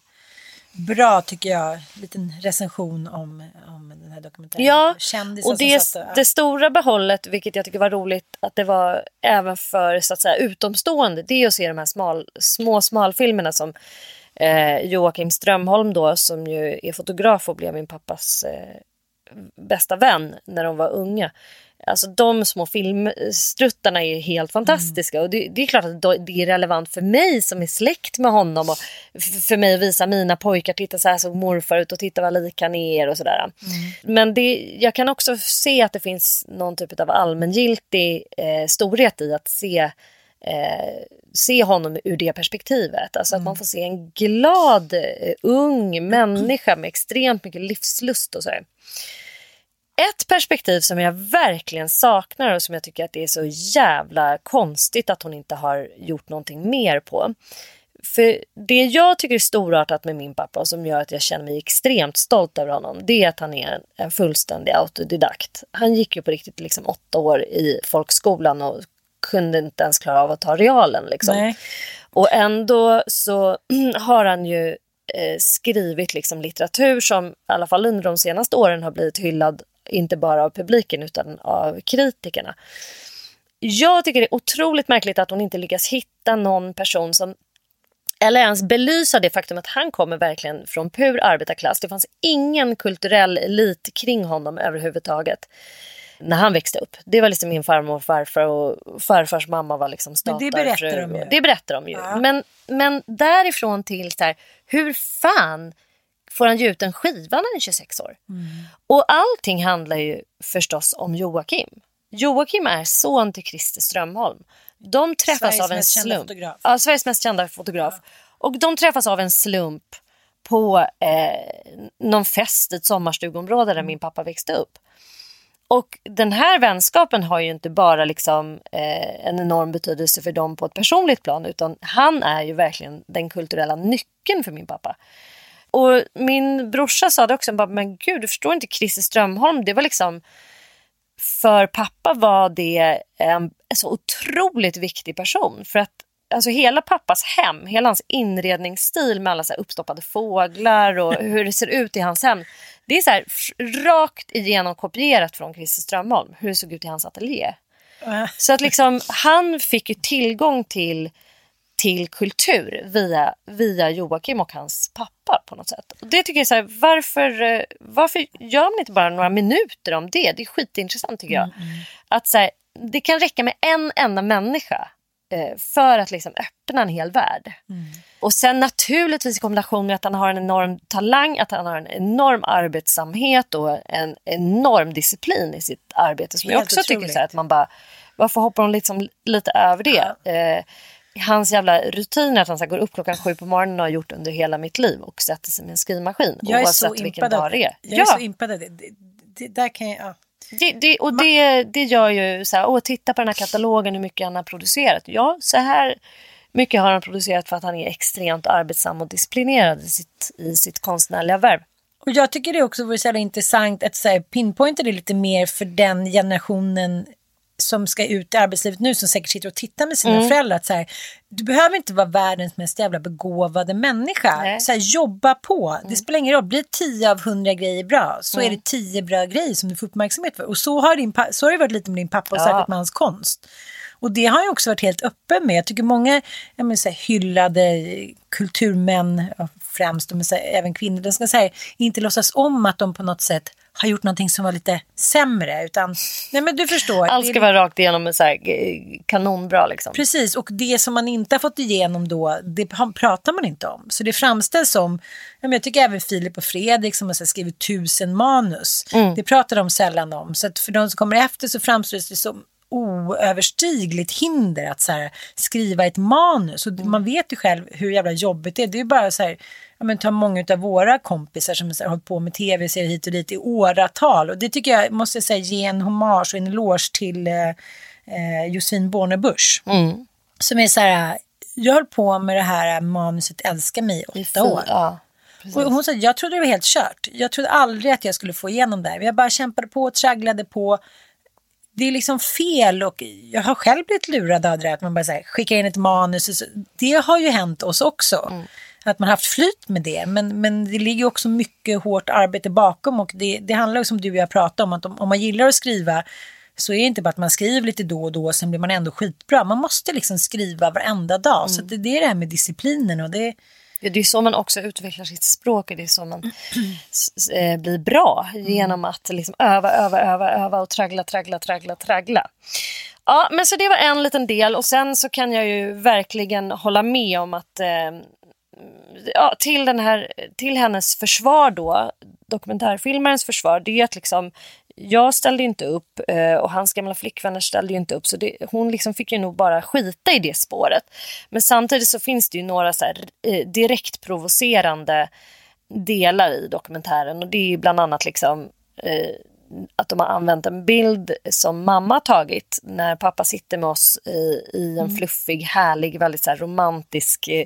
bra, tycker jag, liten recension om, om den här dokumentären. Ja, Kändisar och det, satt och, det stora behållet, vilket jag tycker var roligt, att det var även för så att säga, utomstående, det är att se de här smal, små smalfilmerna som eh, Joakim Strömholm då, som ju är fotograf och blev min pappas eh, bästa vän när de var unga. Alltså de små filmstruttarna är helt fantastiska och det, det är klart att det är relevant för mig som är släkt med honom och för mig att visa mina pojkar, titta så här såg morfar ut och titta vad lik han är och sådär. Men det, jag kan också se att det finns någon typ av allmängiltig eh, storhet i att se eh, se honom ur det perspektivet. Alltså att man får se en glad, eh, ung människa med extremt mycket livslust och så. här. Ett perspektiv som jag verkligen saknar och som jag tycker att det är så jävla konstigt att hon inte har gjort någonting mer på. För det jag tycker är storartat med min pappa och som gör att jag känner mig extremt stolt över honom, det är att han är en fullständig autodidakt. Han gick ju på riktigt liksom åtta år i folkskolan och kunde inte ens klara av att ta realen. Liksom. Och ändå så har han ju eh, skrivit liksom litteratur som i alla fall under de senaste åren har blivit hyllad inte bara av publiken utan av kritikerna. Jag tycker det är otroligt märkligt att hon inte lyckas hitta någon person som eller ens belysa det faktum att han kommer verkligen från pur arbetarklass. Det fanns ingen kulturell elit kring honom överhuvudtaget när han växte upp. Det var liksom min farmor och farfar och farfars mamma var liksom Men det berättar statarfru. de ju. Det berättar de ju. Ja. Men, men därifrån till så här, hur fan får han ge ut en skiva när han är 26 år? Mm. Och allting handlar ju förstås om Joakim. Joakim är son till Christer Strömholm. De träffas Sveriges av en slump. Ja, Sveriges mest kända fotograf. Och de träffas av en slump på eh, någon fest i ett sommarstugområde där min pappa växte upp. Och den här vänskapen har ju inte bara liksom, eh, en enorm betydelse för dem på ett personligt plan utan han är ju verkligen den kulturella nyckeln för min pappa. Och min brorsa sa det också, bara, men gud du förstår inte Christer Strömholm, det var liksom för pappa var det en, en så otroligt viktig person. För att alltså hela pappas hem, hela hans inredningsstil med alla så uppstoppade fåglar och hur det ser ut i hans hem. Det är så här rakt igenom kopierat från Christer Strömholm, hur det såg ut i hans ateljé. Så att liksom, han fick ju tillgång till, till kultur via, via Joakim och hans pappa på något sätt. Och det tycker jag så här, varför, eh, varför gör man inte bara några minuter om det? Det är skitintressant tycker jag. Att så här, det kan räcka med en enda människa eh, för att liksom öppna en hel värld. Och sen naturligtvis i kombination med att han har en enorm talang, att han har en enorm arbetsamhet och en enorm disciplin i sitt arbete som jag Helt också tycker otroligt. så här, att man bara, varför hoppar hon liksom lite över det? Eh, hans jävla rutiner att han så går upp klockan sju på morgonen och har gjort under hela mitt liv och sätter sig med en skrivmaskin Jag är så oavsett vilken dag det är. Jag är så impad av det. det, det där kan jag, ja. Det, det, och det, det gör ju så här, åh titta på den här katalogen hur mycket han har producerat. Ja, så här mycket har han producerat för att han är extremt arbetsam och disciplinerad i sitt, i sitt konstnärliga värv. Och jag tycker det också vore så intressant att så här, pinpointa det lite mer för den generationen som ska ut i arbetslivet nu som säkert sitter och tittar med sina Mm. föräldrar. Att så här, du behöver inte vara världens mest jävla begåvade människa. Nej. Så här, jobba på. Det spelar ingen roll. Blir 10 av 100 grejer bra så Mm. är det 10 bra grejer som du får uppmärksamhet för. Och så har, din, så har det varit lite med din pappa och Ja. särskilt med hans konst. Och det har han också varit helt öppen med. Jag tycker många jag menar, så här, hyllade kulturmän, främst, men även kvinnor, de ska här, inte låtsas om att de på något sätt har gjort någonting som var lite sämre. Utan, nej men du förstår. Allt det ska är- vara rakt igenom så här, eh, kanonbra liksom. Precis, och det som man inte har fått igenom då, det pratar man inte om. Så det framställs som, jag tycker även Filip och Fredrik som har skrivit tusen manus, det pratar de sällan om. Så för de som kommer efter så framställs det som oöverstigligt hinder att så här, skriva ett manus. Och man vet ju själv hur jävla jobbigt det är. Det är bara så här, ja, men ta många av våra kompisar som har hållit på med tv-serier hit och dit i åratal. Och det tycker jag måste jag säga, ge en hommage och en eloge till eh, eh, Josefin Bornebusch. Som är så här, jag höll på med det här manuset Älska mig i åtta år. Ja. Och hon sa, jag trodde det var helt kört. Jag trodde aldrig att jag skulle få igenom det här. Jag bara kämpade på och tragglade på. Det är liksom fel och jag har själv blivit lurad av det där, att man bara så här, skickar in ett manus. så. Det har ju hänt oss också. Att man har haft flyt med det. Men, men det ligger också mycket hårt arbete bakom och det, det handlar som du och jag pratade om att om, om man gillar att skriva så är det inte bara att man skriver lite då och då och sen blir man ändå skitbra. Man måste liksom skriva varenda dag. Så att det, det är det här med disciplinen och det det är så man också utvecklar sitt språk och det är så man eh, blir bra genom att liksom öva, öva, öva, öva och traggla, traggla, traggla, traggla. Ja, men så det var en liten del och sen så kan jag ju verkligen hålla med om att eh, ja, till, den här, till hennes försvar då, dokumentärfilmarens försvar, det är att liksom jag ställde inte upp eh, och hans gamla flickvänner ställde inte upp så det, hon liksom fick ju nog bara skita i det spåret. Men samtidigt så finns det ju några så här, eh, direkt provocerande delar i dokumentären och det är bland annat liksom eh, att de har använt en bild som mamma tagit när pappa sitter med oss i, i en fluffig, härlig, väldigt så här, romantisk eh,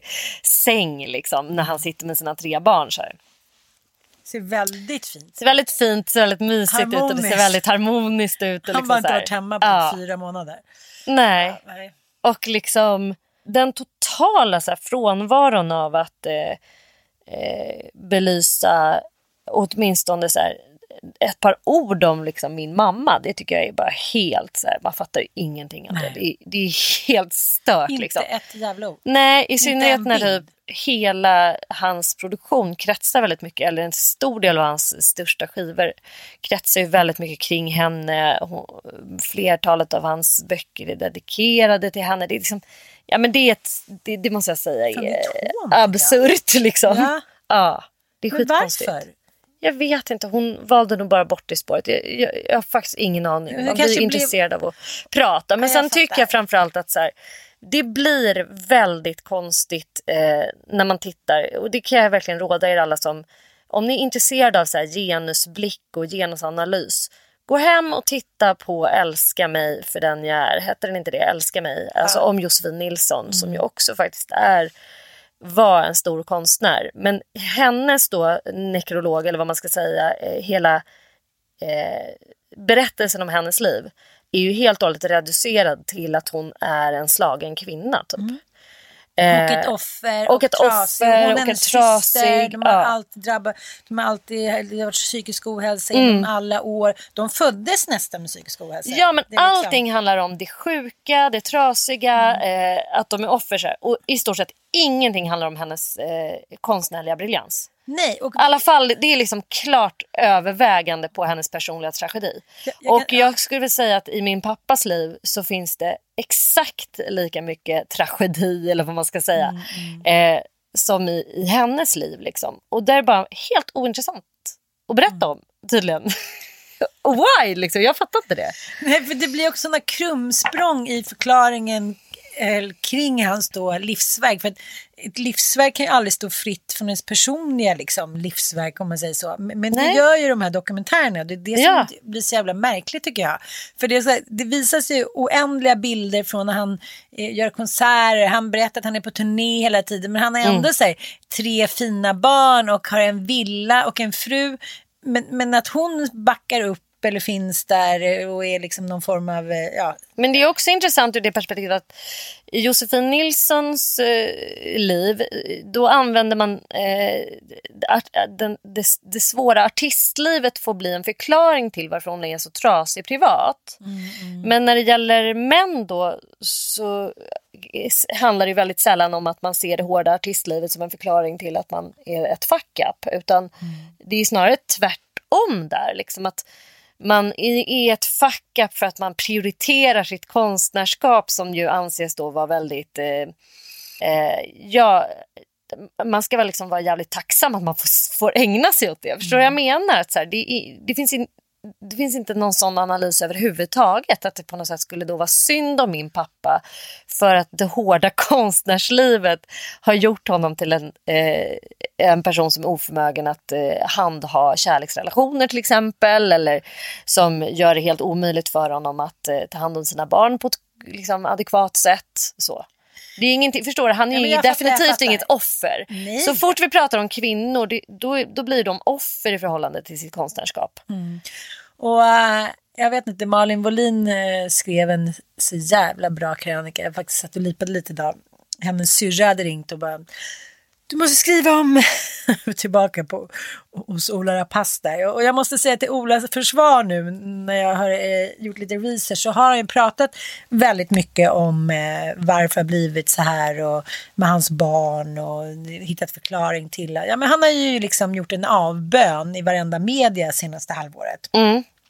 säng liksom, när han sitter med sina tre barn. Så här. Ser väldigt fint. Ser väldigt fint, ser väldigt mysigt ut och det ser Harmoniskt. väldigt harmoniskt ut. Och Han liksom inte varit hemma på Ja. fyra månader. Nej. Nej. Och liksom den totala så här, frånvaron av att eh, eh, belysa åtminstone så här, ett par ord om liksom, min mamma. Det tycker jag är bara helt så här, man fattar ju ingenting av det. Det är, det är helt stört. Inte liksom. ett jävla ord. Nej, i synnerhet när typ hela hans produktion kretsar väldigt mycket, eller en stor del av hans största skivor kretsar ju väldigt mycket kring henne. Flertalet av hans böcker är dedikerade till henne. Det är liksom, ja men det är ett, det, det måste jag säga är absurt liksom. Ja. Ja, det är Men skitkonstigt. varför? Jag vet inte, hon valde nog bara bort det spåret. Jag, jag, jag har faktiskt ingen aning. Man blir blev- intresserad av att prata. Men Ja, jag sen tycker fattar. jag framförallt att så här, det blir väldigt konstigt eh, när man tittar. Och det kan jag verkligen råda er alla som, om ni är intresserade av så här, genusblick och genusanalys. Gå hem och titta på Älska mig för den jag är. Hette den inte det? Älska mig. Alltså om Josefin Nilsson som ju också faktiskt är var en stor konstnär. Men hennes då nekrolog, eller vad man ska säga, eh, hela eh, berättelsen om hennes liv är ju helt och hållet reducerad till att hon är en slagen kvinna. Typ. Och ett Eh, offer. och ett trasig. offer Hon och en trasig, syster. De har ja. alltid drabbat. De har alltid det har varit psykisk ohälsa Mm. genom alla år. De föddes nästan med psykisk ohälsa. Ja men Det liksom- allting handlar om det sjuka, det trasiga, Mm. eh, att de är offer. Och i stort sett ingenting handlar om hennes eh, konstnärliga briljans. Nej, och I alla fall, det är liksom klart övervägande på hennes personliga tragedi. Jag- jag och kan- jag skulle vilja säga att i min pappas liv så finns det exakt lika mycket tragedi, eller vad man ska säga, Mm, Eh, som i, i hennes liv. Liksom. Och det är bara helt ointressant att berätta om, tydligen. Why? Liksom? Jag fattar inte det. Nej, för det blir också några krumsprång i förklaringen kring hans då livsverk. För ett livsverk kan ju aldrig stå fritt från ens personliga liksom, livsverk om man säger så. Men, men det gör ju de här dokumentärerna. Det är det Ja. som blir så jävla märkligt tycker jag. För det, här, det visas ju oändliga bilder från när han eh, gör konserter. Han berättar att han är på turné hela tiden. Men han har ändå så här, tre fina barn och har en villa och en fru. Men, men att hon backar upp eller finns där eh, och är liksom någon form av, eh, ja, Men det är också intressant ur det perspektivet att i Josefin Nilssons eh, liv, eh, då använder man eh, den, det, det svåra artistlivet får bli en förklaring till varför hon är så trasig privat. Men när det gäller män då så handlar det väldigt sällan om att man ser det hårda artistlivet som en förklaring till att man är ett fuck up. Utan det är snarare tvärtom där. Liksom att man är ett fuck up för att man prioriterar sitt konstnärskap som ju anses då vara väldigt... Eh, eh, ja, man ska väl liksom vara jävligt tacksam att man får, får ägna sig åt det. Förstår du vad jag menar? Att så här, det, det, finns in, det finns inte någon sån analys överhuvudtaget. Att det på något sätt skulle då vara synd om min pappa för att det hårda konstnärslivet har gjort honom till en, eh, en person som är oförmögen att eh, handha kärleksrelationer till exempel. Eller som gör det helt omöjligt för honom att eh, ta hand om sina barn på ett liksom, adekvat sätt. Så. Det är ingenting, förstår du? Han är Ja, definitivt inget offer. Nej. Så fort vi pratar om kvinnor, det, då, då blir de offer i förhållande till sitt konstnärskap. Och eh, jag vet inte, Malin Wollin eh, skrev en så jävla bra krönika. Jag faktiskt satt och lipade lite idag. Hennes syrra hade ringt och bara du måste skriva om tillbaka på hos Ola Rapace. Och jag måste säga till Olas försvar nu när jag har eh, gjort lite research så har han ju pratat väldigt mycket om eh, varför det blivit så här och med hans barn och hittat förklaring till. Ja, men han har ju liksom gjort en avbön i varenda media senaste halvåret.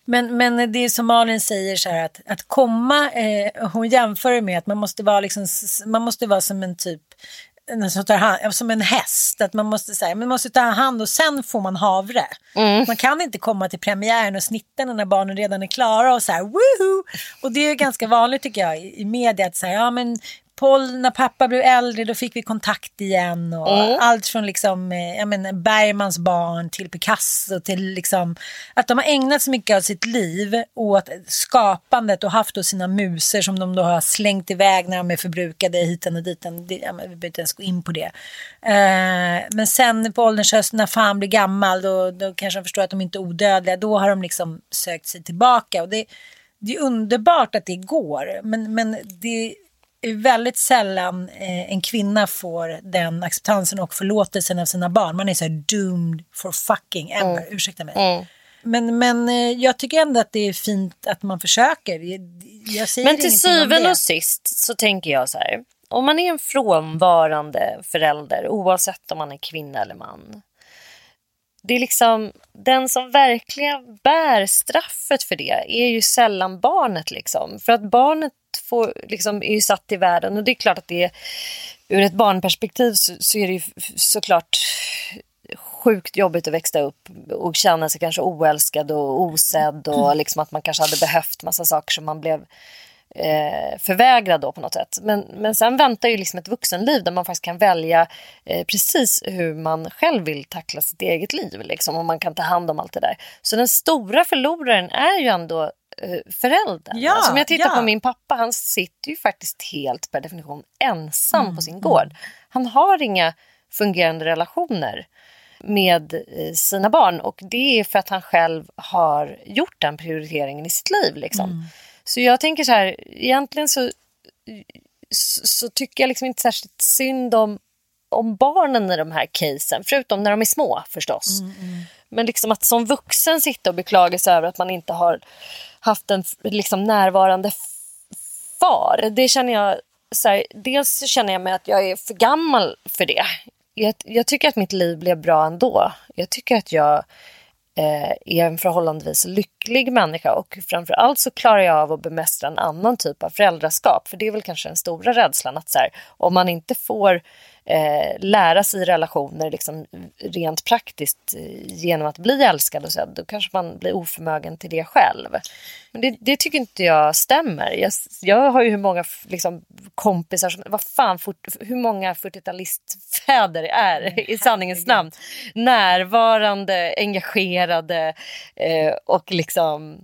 Men, men det är som Malin säger så här att, att komma, eh, hon jämför det med att man måste vara, liksom, man måste vara som en typ som, tar hand, som en häst, att man måste, säga, man måste ta hand och sen får man havre. Man kan inte komma till premiären och snitta när barnen redan är klara och så här woohoo! Och det är ju ganska vanligt tycker jag i, i media att säga, ja men Paul, när pappa blev äldre då fick vi kontakt igen. Och Mm. Allt från liksom, eh, jag menar, Bergmans barn till Picasso till liksom, att de har ägnat så mycket av sitt liv åt skapandet och haft då sina muser som de då har slängt iväg när de är förbrukade hiten och diten. Det, ja, men vi behöver inte ens gå in på det. Eh, men sen på ålderns höst när fan blir gammal då, då kanske de förstår att de inte är odödliga. Då har de liksom sökt sig tillbaka. Och det, det är underbart att det går, men, men det väldigt sällan eh, en kvinna får den acceptansen och förlåtelsen av sina barn. Man är så här doomed for fucking ever, ursäkta mig. Men, men eh, jag tycker ändå att det är fint att man försöker. Jag, säger Men till syvende och sist så tänker jag så här. Om man är en frånvarande förälder oavsett om man är kvinna eller man. Det är liksom den som verkligen bär straffet för det är ju sällan barnet liksom. För att barnet får, liksom, är ju satt i världen och det är klart att det är ur ett barnperspektiv så, så är det ju såklart sjukt jobbigt att växa upp och känna sig kanske oälskad och osedd och liksom att man kanske hade behövt massa saker som man blev eh, förvägrad då på något sätt. Men, men sen väntar ju liksom ett vuxenliv där man faktiskt kan välja eh, precis hur man själv vill tackla sitt eget liv liksom, och man kan ta hand om allt det där. Så den stora förloraren är ju ändå föräldern. Ja, alltså, om jag tittar ja. på min pappa, han sitter ju faktiskt helt per definition ensam Mm, på sin gård. Han har inga fungerande relationer med eh, sina barn och det är för att han själv har gjort den prioriteringen i sitt liv. Liksom. Mm. Så jag tänker så här, egentligen så, så, tycker jag liksom inte särskilt synd om, om barnen i de här casen, förutom när de är små förstås. Men liksom att som vuxen sitta och beklaga sig över att man inte har haft en liksom närvarande far, det känner jag så här, dels känner jag mig att jag är för gammal för det. Jag, jag tycker att mitt liv blev bra ändå. Jag tycker att jag eh, är en förhållandevis lycklig människa och framförallt så klarar jag av att bemästra en annan typ av föräldraskap. För det är väl kanske den stora rädslan att så här, om man inte får eh, lära sig relationer liksom, rent praktiskt genom att bli älskad och så, då kanske man blir oförmögen till det själv. Men det, det tycker inte jag stämmer. Jag, jag har ju hur många liksom, kompisar som, vad fan, fort, hur många 40-talistfäder det är i sanningens namn. Närvarande, engagerade eh, och liksom,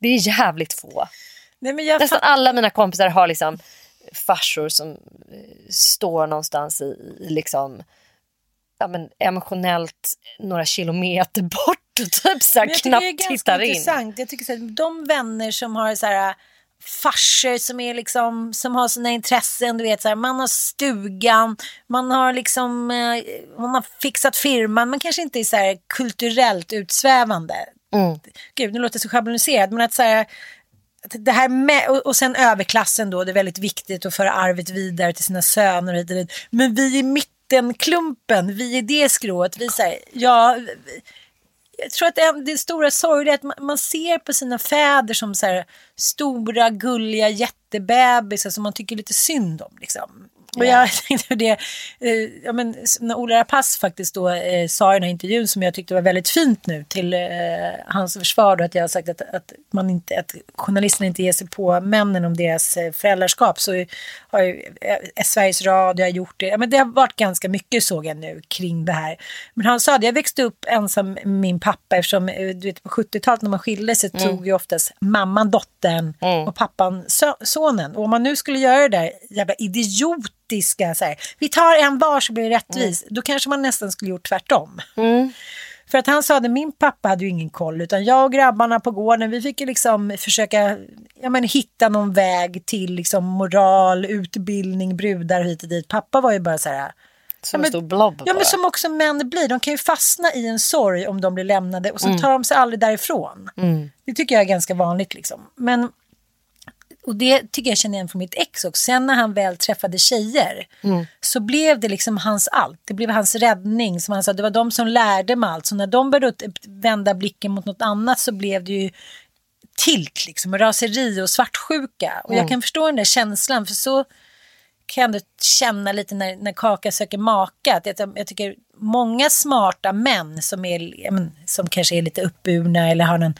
det är jävligt få. Nej, Nästan alla mina kompisar har liksom farsor som eh, står någonstans i, i liksom ja, men emotionellt några kilometer bort och typ så här knappt det är ganska tittar in. intressant. Jag tycker så här, de vänner som har så här farsor som är liksom som har sina intressen, du vet så här, man har stugan, man har liksom eh, man har fixat firman, man kanske inte är så här kulturellt utsvävande. Mm. Gud, nu låter jag så schabloniserat, men att så här det här med, och, och sen överklassen då, det är väldigt viktigt att föra arvet vidare till sina söner och hit och dit. Men vi i mittenklumpen, vi i det skrået, vi säger, ja, jag tror att det, det stora sorgliga är att man, man ser på sina fäder som så här, stora, gulliga jättebebisar som man tycker lite synd om. Liksom. Och jag tänkte det, eh, ja, men, när Ola Rapace faktiskt då eh, sa i den här intervjun som jag tyckte var väldigt fint nu till eh, hans försvar då, att jag har sagt att, att, man inte, att journalisterna inte ger sig på männen om deras eh, föräldraskap så har ju eh, Sveriges Radio har gjort det. Ja, men det har varit ganska mycket såg jag nu kring det här. Men han sa det, jag växte upp ensam med min pappa eftersom eh, du vet, på 70-talet när man skilde sig tog ju oftast mamman dottern och pappan so- sonen. Och om man nu skulle göra det där jävla idiotiska, så här, vi tar en var så blir det rättvis, då kanske man nästan skulle gjort tvärtom. För att han sa att min pappa hade ju ingen koll utan jag och grabbarna på gården vi fick ju liksom försöka ja, men, hitta någon väg till liksom moral, utbildning, brudar hit och dit. Pappa var ju bara så här Som Ja, en stor blob Ja bara. men som också män blir, de kan ju fastna i en sorg om de blir lämnade och så Mm. tar de sig aldrig därifrån. Det tycker jag är ganska vanligt liksom. Men, och det tycker jag känner igen från mitt ex också. Sen när han väl träffade tjejer Mm. så blev det liksom hans allt. Det blev hans räddning. Som han sa, det var de som lärde mig allt. Så när de började vända blicken mot något annat så blev det ju tilt liksom, och raseri och svartsjuka. Och Mm. jag kan förstå den där känslan för så kan jag ändå känna lite när, när Kaka söker maka. Att jag, jag tycker många smarta män som, är, som kanske är lite uppburna eller har en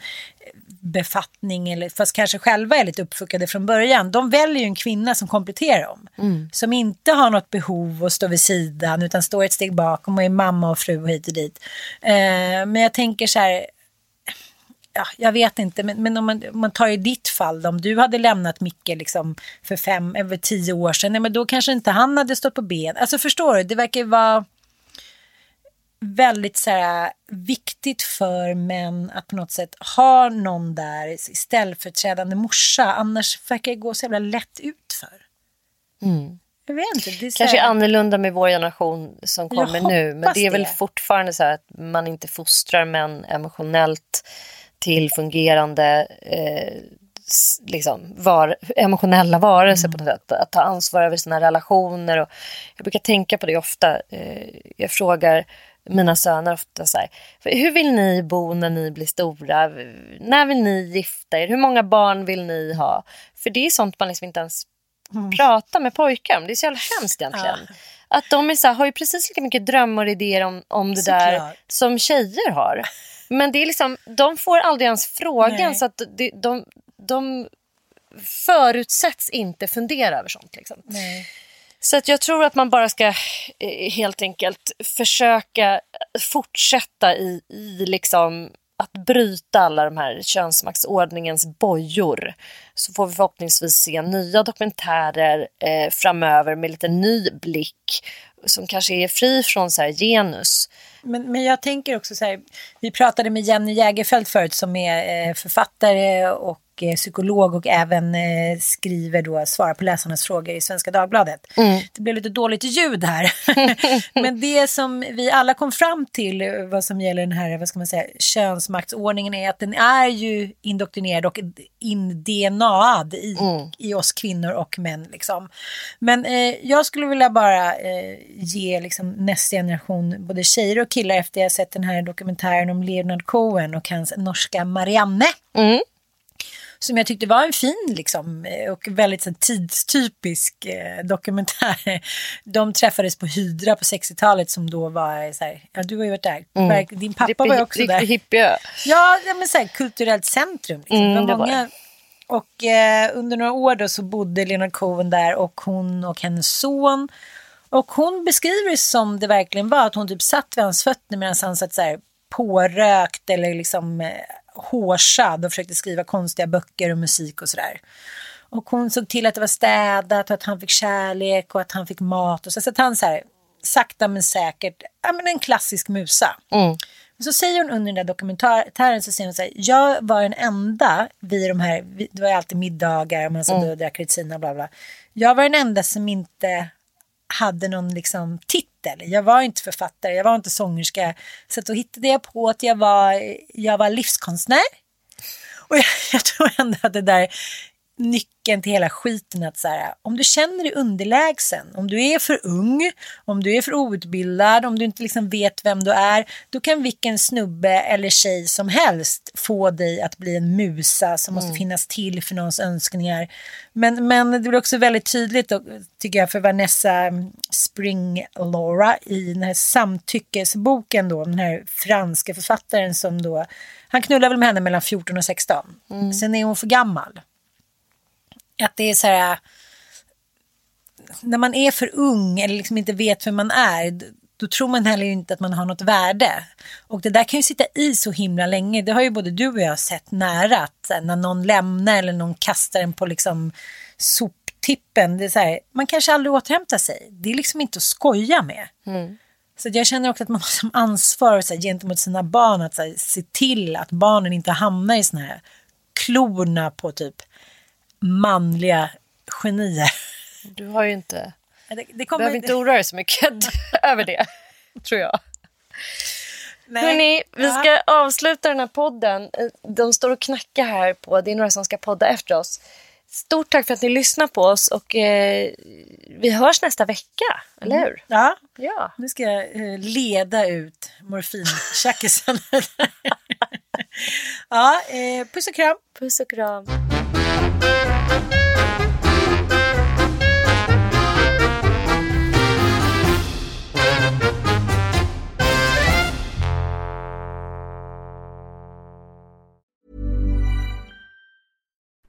befattning, eller, fast kanske själva är lite uppfuckade från början, de väljer ju en kvinna som kompletterar dem. Mm. Som inte har något behov att stå vid sidan utan står ett steg bakom och är mamma och fru och hit och dit. Eh, men jag tänker så här, ja, jag vet inte, men, men om, man, om man tar i ditt fall, då, om du hade lämnat Micke liksom för fem, över tio år sedan, nej, men då kanske inte han hade stått på ben. Alltså förstår du, det verkar ju vara väldigt så här, viktigt för män att på något sätt ha någon där ställföreträdande morsa. Annars verkar det gå så jävla lätt ut för. Mm. Jag vet inte. Det är Kanske här- annorlunda med vår generation som kommer nu. Men det är väl det. fortfarande så här att man inte fostrar män emotionellt till fungerande eh, liksom, var, emotionella varelser på något sätt. Att ta ansvar över sina relationer. Och jag brukar tänka på det ofta. Eh, jag frågar mina söner ofta så här. Hur vill ni bo när ni blir stora? När vill ni gifta er? Hur många barn vill ni ha? För det är sånt man liksom inte ens pratar med pojkar om. Det är så jävla hemskt egentligen. Att de är så här, har ju precis lika mycket drömmar och idéer om, om det där Såklart. som tjejer har. Men det är liksom, de får aldrig ens frågan Nej. så att de, de, de förutsätts inte fundera över sånt. Liksom. Nej. Så att jag tror att man bara ska eh, helt enkelt försöka fortsätta i, i liksom att bryta alla de här könsmaktsordningens bojor. Så får vi förhoppningsvis se nya dokumentärer eh, framöver med lite ny blick som kanske är fri från så här genus. Men, men jag tänker också så här, vi pratade med Jenny Jägerfeld, förut som är eh, författare och eh, psykolog och även eh, skriver då, svarar på läsarnas frågor i Svenska Dagbladet. Det blev lite dåligt ljud här. men det som vi alla kom fram till eh, vad som gäller den här vad ska man säga, könsmaktsordningen är att den är ju indoktrinerad och in-DNAad i, i oss kvinnor och män. Liksom. Men eh, jag skulle vilja bara eh, ge liksom, nästa generation både tjejer och killar efter jag sett den här dokumentären om Leonard Cohen och hans norska Marianne. Som jag tyckte var en fin liksom, eh, och väldigt så, tidstypisk eh, dokumentär. De träffades på Hydra på 60-talet som då var så här, ja du har ju varit där, Verk- din pappa var ju också där. Hippie. Ja, men så här, kulturellt centrum. Liksom. Mm, det var det var många... Och eh, under några år då så bodde Leonard Cohen där och hon och hennes son. Och hon beskriver det som det verkligen var, att hon typ satt vid hans fötter medan han satt så här pårökt eller liksom eh, hårsad och försökte skriva konstiga böcker och musik och sådär. Och hon såg till att det var städat och att han fick kärlek och att han fick mat. Och så, så att han så här, sakta men säkert, ja men en klassisk musa. Så säger hon under den där dokumentären så säger hon så här, jag var den enda vid de här, det var ju alltid middagar och man satt och drack Retsina och bla bla. Jag var den enda som inte hade någon liksom titel. Jag var inte författare, jag var inte sångerska. Så då hittade jag på att jag var, jag var livskonstnär. Och jag, jag tror ändå att det där nyckeln till hela skiten att så här, om du känner dig underlägsen, om du är för ung, om du är för outbildad, om du inte liksom vet vem du är, då kan vilken snubbe eller tjej som helst få dig att bli en musa som måste finnas till för någons önskningar. Men, men det blir också väldigt tydligt, då, tycker jag, för Vanessa Spring-Laura i den här samtyckesboken då, den här franska författaren som då, han knullar väl med henne mellan 14 och 16. Sen är hon för gammal. Att det är så här, när man är för ung eller liksom inte vet vem man är, då tror man heller inte att man har något värde. Och det där kan ju sitta i så himla länge. Det har ju både du och jag sett nära. Att så när någon lämnar eller någon kastar en på liksom soptippen. Det är så här, man kanske aldrig återhämtar sig. Det är liksom inte att skoja med. Så att jag känner också att man har som ansvar så här, gentemot sina barn att så här, se till att barnen inte hamnar i såna här klorna på typ manliga genier. Du har ju inte, Det, det behöver inte oroa dig så mycket över det, tror jag. Nej. Hörrni, vi Ja. ska avsluta den här podden. De står och knackar här på, det är några som ska podda efter oss. Stort tack för att ni lyssnar på oss och eh, vi hörs nästa vecka, eller hur? Ja, Ja. nu ska jag eh, leda ut morfintjackisen. ja, eh, puss och kram. Puss och kram.